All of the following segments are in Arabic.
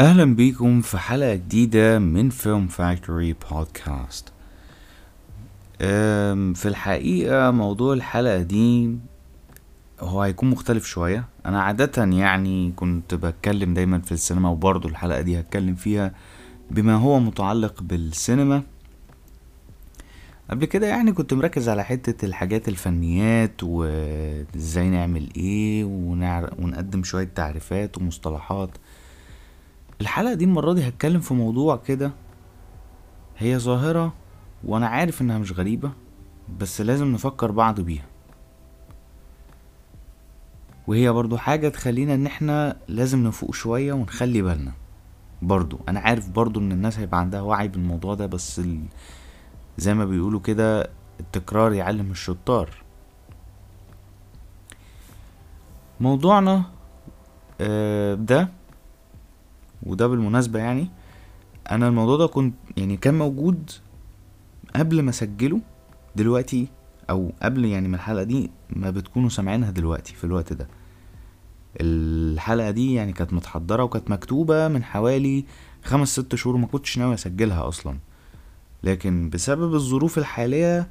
أهلا بيكم في حلقة جديدة من فيلم فاكتوري بودكاست في الحقيقة موضوع الحلقة دي هو هيكون مختلف شوية أنا عادة يعني كنت بتكلم دايما في السينما وبرضه الحلقة دي هتكلم فيها بما هو متعلق بالسينما قبل كده يعني كنت مركز على حتة الحاجات الفنيات وإزاي نعمل إيه. ونقدم شوية تعريفات ومصطلحات الحلقة دي المرة دي هتكلم في موضوع كده هي ظاهرة وأنا عارف إنها مش غريبة بس لازم نفكر بعض بيها. وهي برضو حاجة تخلينا إن إحنا لازم نفوق شوية ونخلي بالنا. برضو أنا عارف برضو إن الناس هيبقى عندها وعي بالموضوع ده بس ال... زي ما بيقولوا كده التكرار يعلم الشطار. موضوعنا آه، ده وده بالمناسبة يعني أنا الموضوع ده كنت يعني كان موجود قبل ما أسجله دلوقتي أو قبل يعني من الحلقة دي ما بتكونوا سامعينها دلوقتي في الوقت ده. الحلقة دي يعني كانت متحضرة وكانت مكتوبة من حوالي خمس ست شهور وما كنتش ناوي أسجلها أصلا. لكن بسبب الظروف الحالية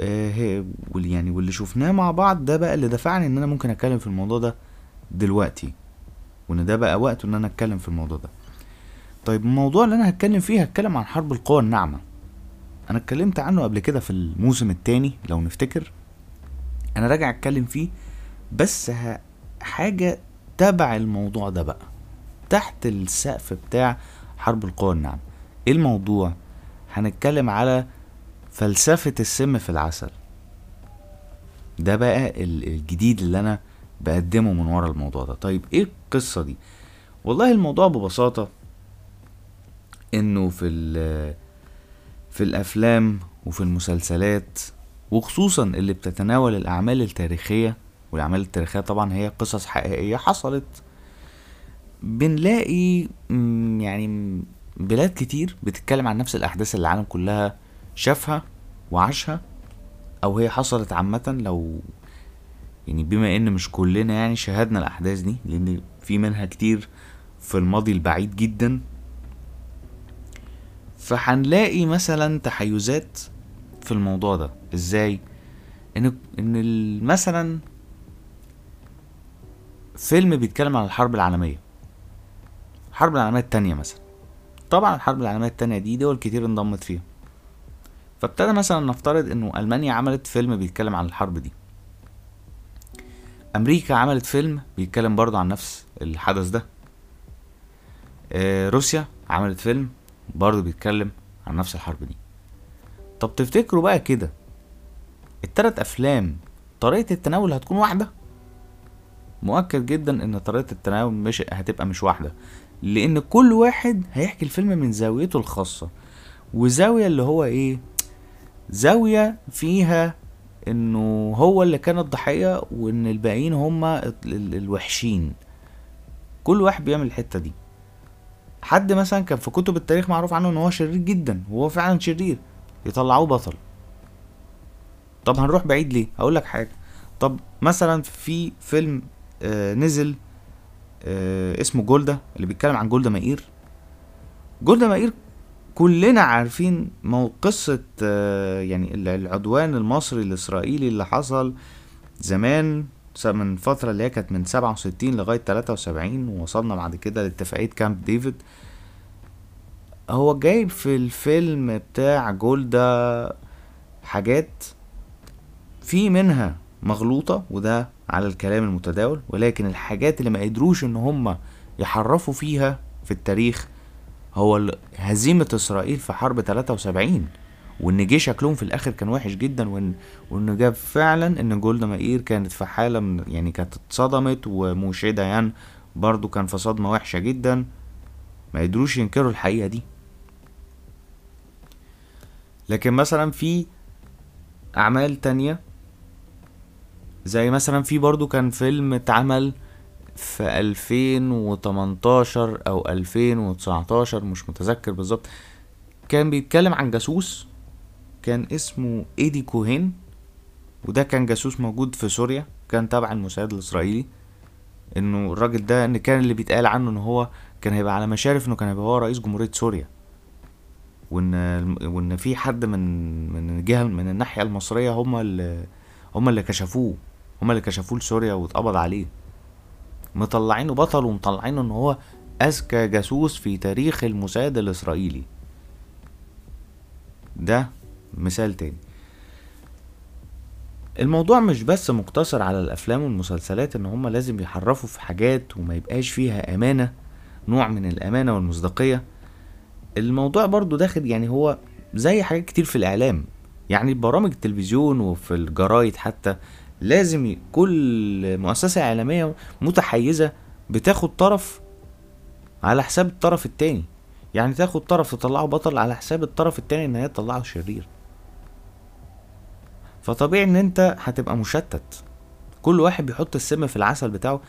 آه، يعني واللي شفناه مع بعض ده بقى اللي دفعني إن أنا ممكن أتكلم في الموضوع ده دلوقتي. وإن ده بقى وقته إن أنا أتكلم في الموضوع ده. طيب الموضوع اللي أنا هتكلم فيه هتكلم عن حرب القوى الناعمة. أنا اتكلمت عنه قبل كده في الموسم التاني لو نفتكر. أنا راجع أتكلم فيه بس ه... حاجة تبع الموضوع ده بقى. تحت السقف بتاع حرب القوى الناعمة. إيه الموضوع؟ هنتكلم على فلسفة السم في العسل. ده بقى ال- الجديد اللي أنا بقدمه من ورا الموضوع ده. طيب إيه القصة دي. والله الموضوع ببساطة إنه في في الأفلام وفي المسلسلات وخصوصا اللي بتتناول الأعمال التاريخية والأعمال التاريخية طبعا هي قصص حقيقية حصلت. بنلاقي يعني بلاد كتير بتتكلم عن نفس الأحداث اللي العالم كلها شافها وعاشها أو هي حصلت عامة لو يعني بما إن مش كلنا يعني شاهدنا الأحداث دي لأن في منها كتير في الماضي البعيد جدا فهنلاقي مثلا تحيزات في الموضوع ده. إزاي؟ إن إن مثلا فيلم بيتكلم عن الحرب العالمية. الحرب العالمية التانية مثلا. طبعا الحرب العالمية التانية دي دول كتير انضمت فيها. فابتدى مثلا نفترض إنه ألمانيا عملت فيلم بيتكلم عن الحرب دي. أمريكا عملت فيلم بيتكلم برضه عن نفس الحدث ده. آه، روسيا عملت فيلم برضه بيتكلم عن نفس الحرب دي. طب تفتكروا بقى كده التلات أفلام طريقة التناول هتكون واحدة؟ مؤكد جدا إن طريقة التناول مش هتبقى مش واحدة لأن كل واحد هيحكي الفيلم من زاويته الخاصة وزاوية اللي هو إيه؟ زاوية فيها إنه هو اللي كان الضحية وإن الباقيين هما ال- ال- الوحشين. كل واحد بيعمل الحتة دي. حد مثلا كان في كتب التاريخ معروف عنه إن هو شرير جدا وهو فعلا شرير يطلعوه بطل. طب هنروح بعيد ليه؟ هقول لك حاجة. طب مثلا في فيلم آه نزل آه اسمه جولدا اللي بيتكلم عن جولدا مائير. جولدا مائير كلنا عارفين مو قصة آه يعني ال- العدوان المصري الإسرائيلي اللي حصل زمان من فترة اللي هي كانت من سبعة وستين لغاية تلاتة وسبعين ووصلنا بعد كده لاتفاقية كامب ديفيد. هو جايب في الفيلم بتاع جولدا حاجات في منها مغلوطة وده على الكلام المتداول ولكن الحاجات اللي ما قدروش إن هم يحرفوا فيها في التاريخ هو هزيمة إسرائيل في حرب 73 وإن جه شكلهم في الآخر كان وحش جدا وان وإن جاب فعلا إن جولدا مائير كانت في حالة من يعني كانت اتصدمت وموشي ديان برضو كان في صدمة وحشة جدا. ما قدروش ينكروا الحقيقة دي. لكن مثلا في أعمال تانية زي مثلا في برضو كان فيلم اتعمل في 2018 أو 2019 مش متذكر بالظبط. كان بيتكلم عن جاسوس كان اسمه إيدي كوهين وده كان جاسوس موجود في سوريا كان تبع الموساد الإسرائيلي. إنه الراجل ده إن كان اللي بيتقال عنه إن هو كان هيبقى على مشارف إنه كان هيبقى هو رئيس جمهورية سوريا. وإن وإن في حد من من الجهة من الناحية المصرية هم اللي هم اللي كشفوه هم اللي كشفوه لسوريا واتقبض عليه. مطلعينه بطل ومطلعينه إن هو أذكى جاسوس في تاريخ الموساد الإسرائيلي. ده مثال تاني. الموضوع مش بس مقتصر على الأفلام والمسلسلات إن هما لازم يحرفوا في حاجات وما يبقاش فيها أمانة نوع من الأمانة والمصداقية. الموضوع برضو داخل يعني هو زي حاجات كتير في الإعلام. يعني برامج التلفزيون وفي الجرايد حتى لازم كل مؤسسة إعلامية متحيزة بتاخد طرف على حساب الطرف التاني. يعني تاخد طرف تطلعه بطل على حساب الطرف التاني إن هي تطلعه شرير. فطبيعي إن أنت هتبقى مشتت. كل واحد بيحط السم في العسل بتاعه.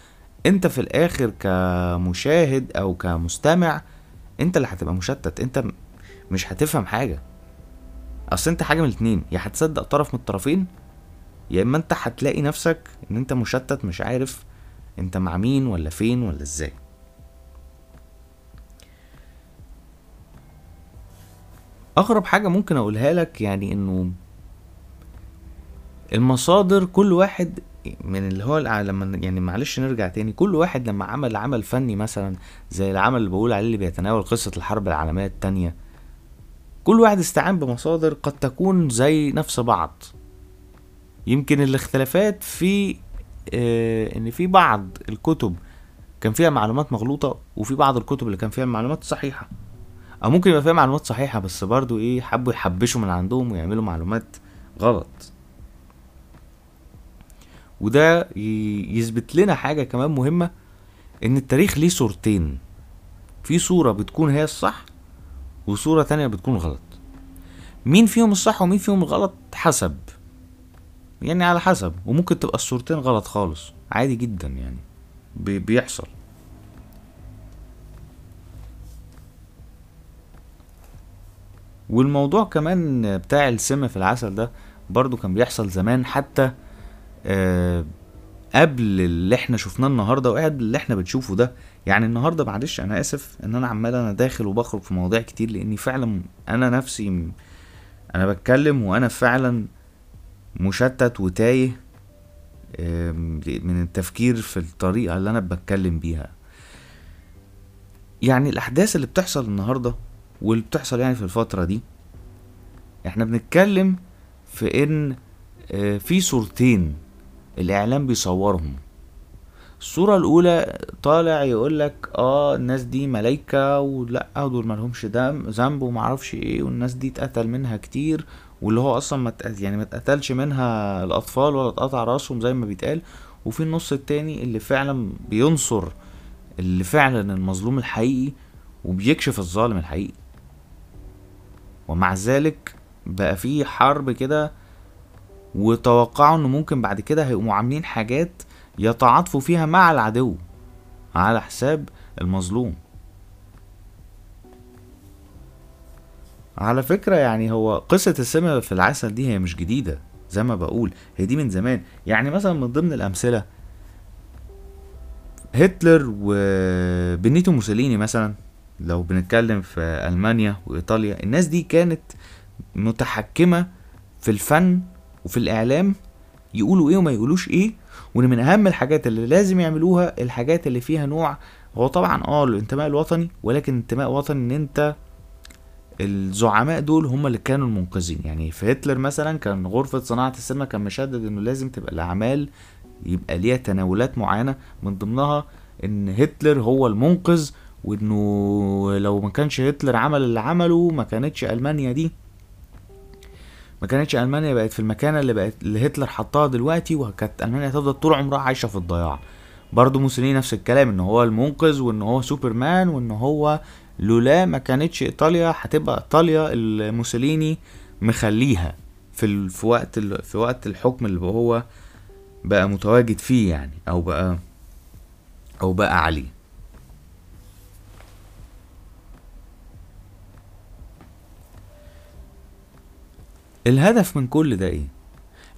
أنت في الآخر كمشاهد أو كمستمع أنت اللي هتبقى مشتت. أنت مش هتفهم حاجة. أصل أنت حاجة من الاتنين. يا هتصدق طرف من الطرفين يا إما أنت هتلاقي نفسك إن أنت مشتت مش عارف أنت مع مين ولا فين ولا إزاي. أغرب حاجة ممكن أقولها لك يعني إنه المصادر كل واحد من اللي هو لما يعني معلش نرجع تاني كل واحد لما عمل عمل فني مثلا زي العمل اللي بقول عليه اللي بيتناول قصة الحرب العالمية التانية كل واحد استعان بمصادر قد تكون زي نفس بعض. يمكن الاختلافات في آه إن في بعض الكتب كان فيها معلومات مغلوطة وفي بعض الكتب اللي كان فيها معلومات صحيحة. أو ممكن يبقى فيها معلومات صحيحة بس برضو إيه حبوا يحبشوا من عندهم ويعملوا معلومات غلط. وده يثبت لنا حاجة كمان مهمة إن التاريخ ليه صورتين. في صورة بتكون هي الصح وصورة تانية بتكون غلط. مين فيهم الصح ومين فيهم الغلط حسب. يعني على حسب. وممكن تبقى الصورتين غلط خالص. عادي جدا يعني. بي- بيحصل. والموضوع كمان بتاع السم في العسل ده برضو كان بيحصل زمان حتى آه، قبل اللي إحنا شفناه النهارده وقبل اللي إحنا بنشوفه ده. يعني النهارده معلش أنا آسف إن أنا عمال أنا داخل وبخرج في مواضيع كتير لأني فعلا أنا نفسي أنا بتكلم وأنا فعلا مشتت وتايه من التفكير في الطريقة اللي أنا بتكلم بيها. يعني الأحداث اللي بتحصل النهارده واللي بتحصل يعني في الفترة دي إحنا بنتكلم في إن آه، في صورتين الإعلام بيصورهم. الصورة الأولى طالع يقول لك آه الناس دي ملايكة ولا دول مالهمش دم ذنب ومعرفش إيه والناس دي اتقتل منها كتير واللي هو أصلا ما يعني ما اتقتلش منها الأطفال ولا اتقطع رأسهم زي ما بيتقال. وفي النص التاني اللي فعلا بينصر اللي فعلا المظلوم الحقيقي وبيكشف الظالم الحقيقي. ومع ذلك بقى في حرب كده وتوقعوا إنه ممكن بعد كده هيقوموا عاملين حاجات يتعاطفوا فيها مع العدو على حساب المظلوم. على فكرة يعني هو قصة السم في العسل دي هي مش جديدة زي ما بقول هي دي من زمان. يعني مثلا من ضمن الأمثلة هتلر وبنيتو موسوليني مثلا لو بنتكلم في ألمانيا وإيطاليا الناس دي كانت متحكمة في الفن وفي الإعلام يقولوا إيه وما يقولوش إيه. وإن من أهم الحاجات اللي لازم يعملوها الحاجات اللي فيها نوع هو طبعا آه الانتماء الوطني ولكن انتماء وطني إن أنت الزعماء دول هم اللي كانوا المنقذين. يعني في هتلر مثلا كان غرفة صناعة السينما كان مشدد إنه لازم تبقى الأعمال يبقى ليها تناولات معينة من ضمنها إن هتلر هو المنقذ وإنه لو ما كانش هتلر عمل اللي عمله ما كانتش ألمانيا دي. ما كانتش ألمانيا بقت في المكانة اللي بقت اللي هتلر حطها دلوقتي وكانت ألمانيا هتفضل طول عمرها عايشة في الضياع. برضه موسوليني نفس الكلام إن هو المنقذ وإن هو سوبرمان وإن هو لولا ما كانتش إيطاليا هتبقى إيطاليا اللي موسوليني مخليها في. في وقت. في وقت الحكم اللي هو بقى متواجد فيه يعني أو بقى أو بقى عليه الهدف من كل ده إيه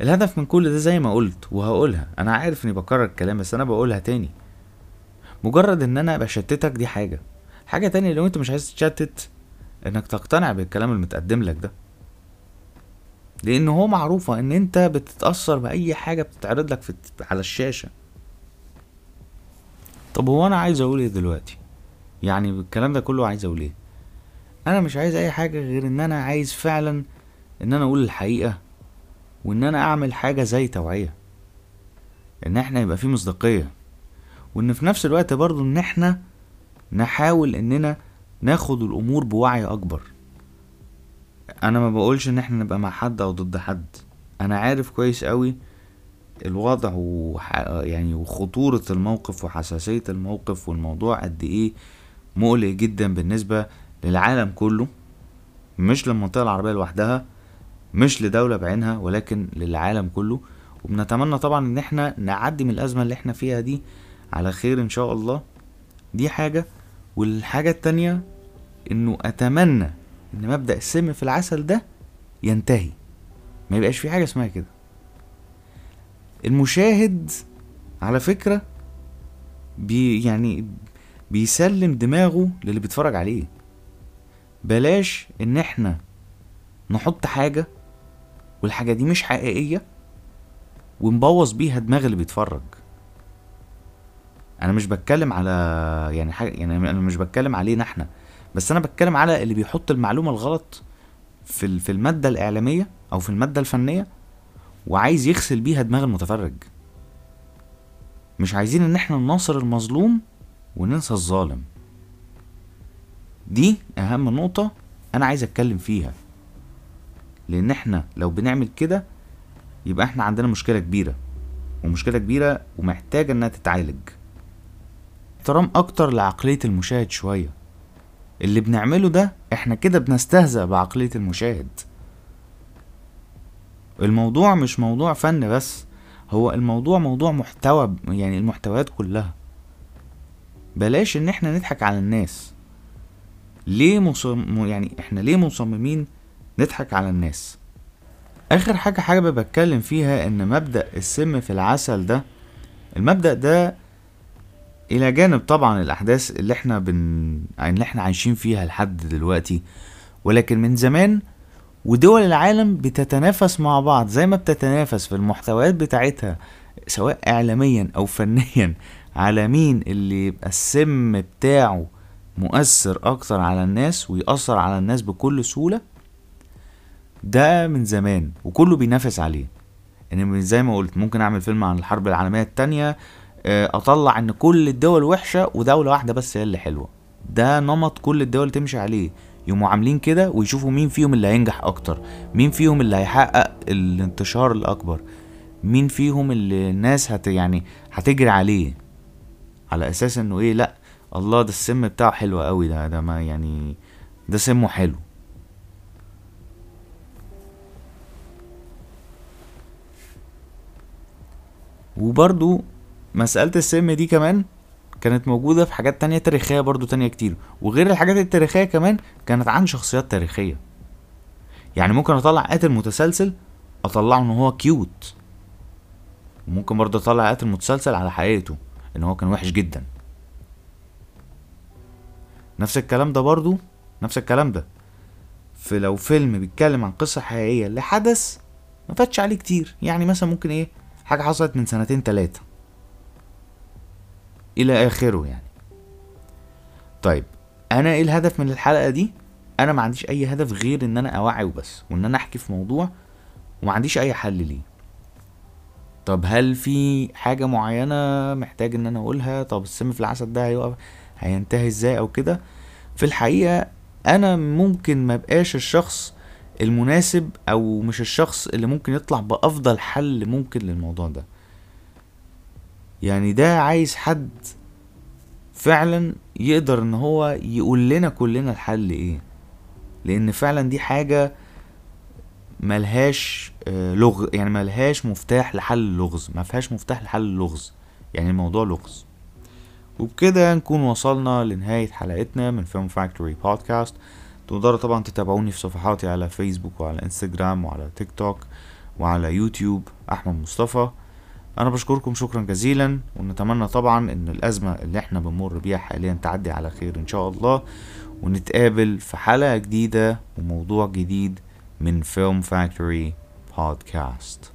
الهدف من كل ده زي ما قلت وهقولها أنا عارف إني بكرر الكلام بس أنا بقولها تاني مجرد إن أنا بشتتك دي حاجة حاجة تانية لو أنت مش عايز تتشتت إنك تقتنع بالكلام المتقدم لك ده. لأن هو معروفة إن أنت بتتأثر بأي حاجة بتتعرض لك في على الشاشة. طب هو أنا عايز أقول إيه دلوقتي؟ يعني بالكلام ده كله عايز أقول إيه؟ أنا مش عايز أي حاجة غير إن أنا عايز فعلا إن أنا أقول الحقيقة وإن أنا أعمل حاجة زي توعية. إن إحنا يبقى في مصداقية. وإن في نفس الوقت برضو إن إحنا نحاول إننا ناخد الأمور بوعي أكبر. أنا ما بقولش إن إحنا نبقى مع حد أو ضد حد. أنا عارف كويس قوي الوضع وح... يعني وخطورة الموقف وحساسية الموقف والموضوع قد إيه مقلق جدا بالنسبة للعالم كله مش للمنطقة العربية لوحدها مش لدولة بعينها ولكن للعالم كله. وبنتمنى طبعا إن إحنا نعدي من الأزمة اللي إحنا فيها دي على خير إن شاء الله. دي حاجة والحاجة التانية إنه أتمنى إن مبدأ السم في العسل ده ينتهي. ما يبقاش في حاجة اسمها كده. المشاهد على فكرة بي يعني بيسلم دماغه للي بيتفرج عليه. بلاش إن إحنا نحط حاجة والحاجة دي مش حقيقية ونبوظ بيها دماغ اللي بيتفرج. أنا مش بتكلم على يعني حاجة يعني أنا مش بتكلم علينا إحنا بس أنا بتكلم على اللي بيحط المعلومة الغلط في في المادة الإعلامية أو في المادة الفنية وعايز يغسل بيها دماغ المتفرج. مش عايزين إن إحنا نناصر المظلوم وننسى الظالم. دي أهم نقطة أنا عايز أتكلم فيها. لأن إحنا لو بنعمل كده يبقى إحنا عندنا مشكلة كبيرة ومشكلة كبيرة ومحتاجة إنها تتعالج. احترام أكتر لعقلية المشاهد شوية. اللي بنعمله ده إحنا كده بنستهزأ بعقلية المشاهد. الموضوع مش موضوع فن بس هو الموضوع موضوع محتوى يعني المحتويات كلها. بلاش إن إحنا نضحك على الناس. ليه مصم يعني إحنا ليه مصممين نضحك على الناس؟ آخر حاجة حابب أتكلم فيها إن مبدأ السم في العسل ده المبدأ ده إلى جانب طبعا الأحداث اللي إحنا بن اللي إحنا عايشين فيها لحد دلوقتي. ولكن من زمان ودول العالم بتتنافس مع بعض. زي ما بتتنافس في المحتويات بتاعتها سواء اعلاميا أو فنيا على مين اللي يبقى السم بتاعه مؤثر أكتر على الناس ويأثر على الناس بكل سهولة؟ ده من زمان وكله بينافس عليه. يعني زي ما قلت ممكن أعمل فيلم عن الحرب العالمية التانية أطلع إن كل الدول وحشة ودولة واحدة بس هي اللي حلوة. ده نمط كل الدول تمشي عليه. يقوموا عاملين كده ويشوفوا مين فيهم اللي هينجح أكتر. مين فيهم اللي هيحقق الانتشار الأكبر. مين فيهم اللي الناس هت يعني هتجري عليه. على أساس إنه إيه؟ لأ الله ده السم بتاعه حلو قوي. ده ده ما يعني ده سمه حلو. وبرضو مسألة السم دي كمان كانت موجودة في حاجات تانية تاريخية برضو تانية كتير. وغير الحاجات التاريخية كمان كانت عن شخصيات تاريخية. يعني ممكن أطلع قاتل متسلسل أطلعه إن هو كيوت وممكن برضه أطلع قاتل متسلسل على حقيقته إن هو كان وحش جدا. نفس الكلام ده برضو نفس الكلام ده. في لو فيلم بيتكلم عن قصة حقيقية لحدث ما فاتش عليه كتير. يعني مثلا ممكن إيه حاجة حصلت من سنتين تلاتة. إلى آخره يعني. طيب أنا إيه الهدف من الحلقة دي؟ أنا ما عنديش أي هدف غير إن أنا أوعي وبس وإن أنا أحكي في موضوع وما عنديش أي حل ليه. طب هل في حاجة معينة محتاج إن أنا أقولها؟ طب السم في العسل ده هيقف هينتهي إزاي أو كده؟ في الحقيقة أنا ممكن ما بقاش الشخص المناسب أو مش الشخص اللي ممكن يطلع بأفضل حل ممكن للموضوع ده. يعني ده عايز حد فعلا يقدر إن هو يقول لنا كلنا الحل إيه. لأن فعلا دي حاجة ملهاش لغز يعني ملهاش مفتاح لحل اللغز ما فيهاش مفتاح لحل اللغز يعني الموضوع لغز. وبكده نكون وصلنا لنهاية حلقتنا من فيلم فاكتوري بودكاست تقدروا طبعا تتابعوني في صفحاتي على فيسبوك وعلى انستجرام وعلى تيك توك وعلى يوتيوب أحمد مصطفى. أنا بشكركم شكرا جزيلا ونتمنى طبعا إن الأزمة اللي إحنا بنمر بيها حاليا تعدي على خير إن شاء الله ونتقابل في حلقة جديدة وموضوع جديد من فيلم فاكتوري بودكاست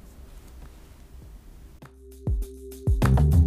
thank you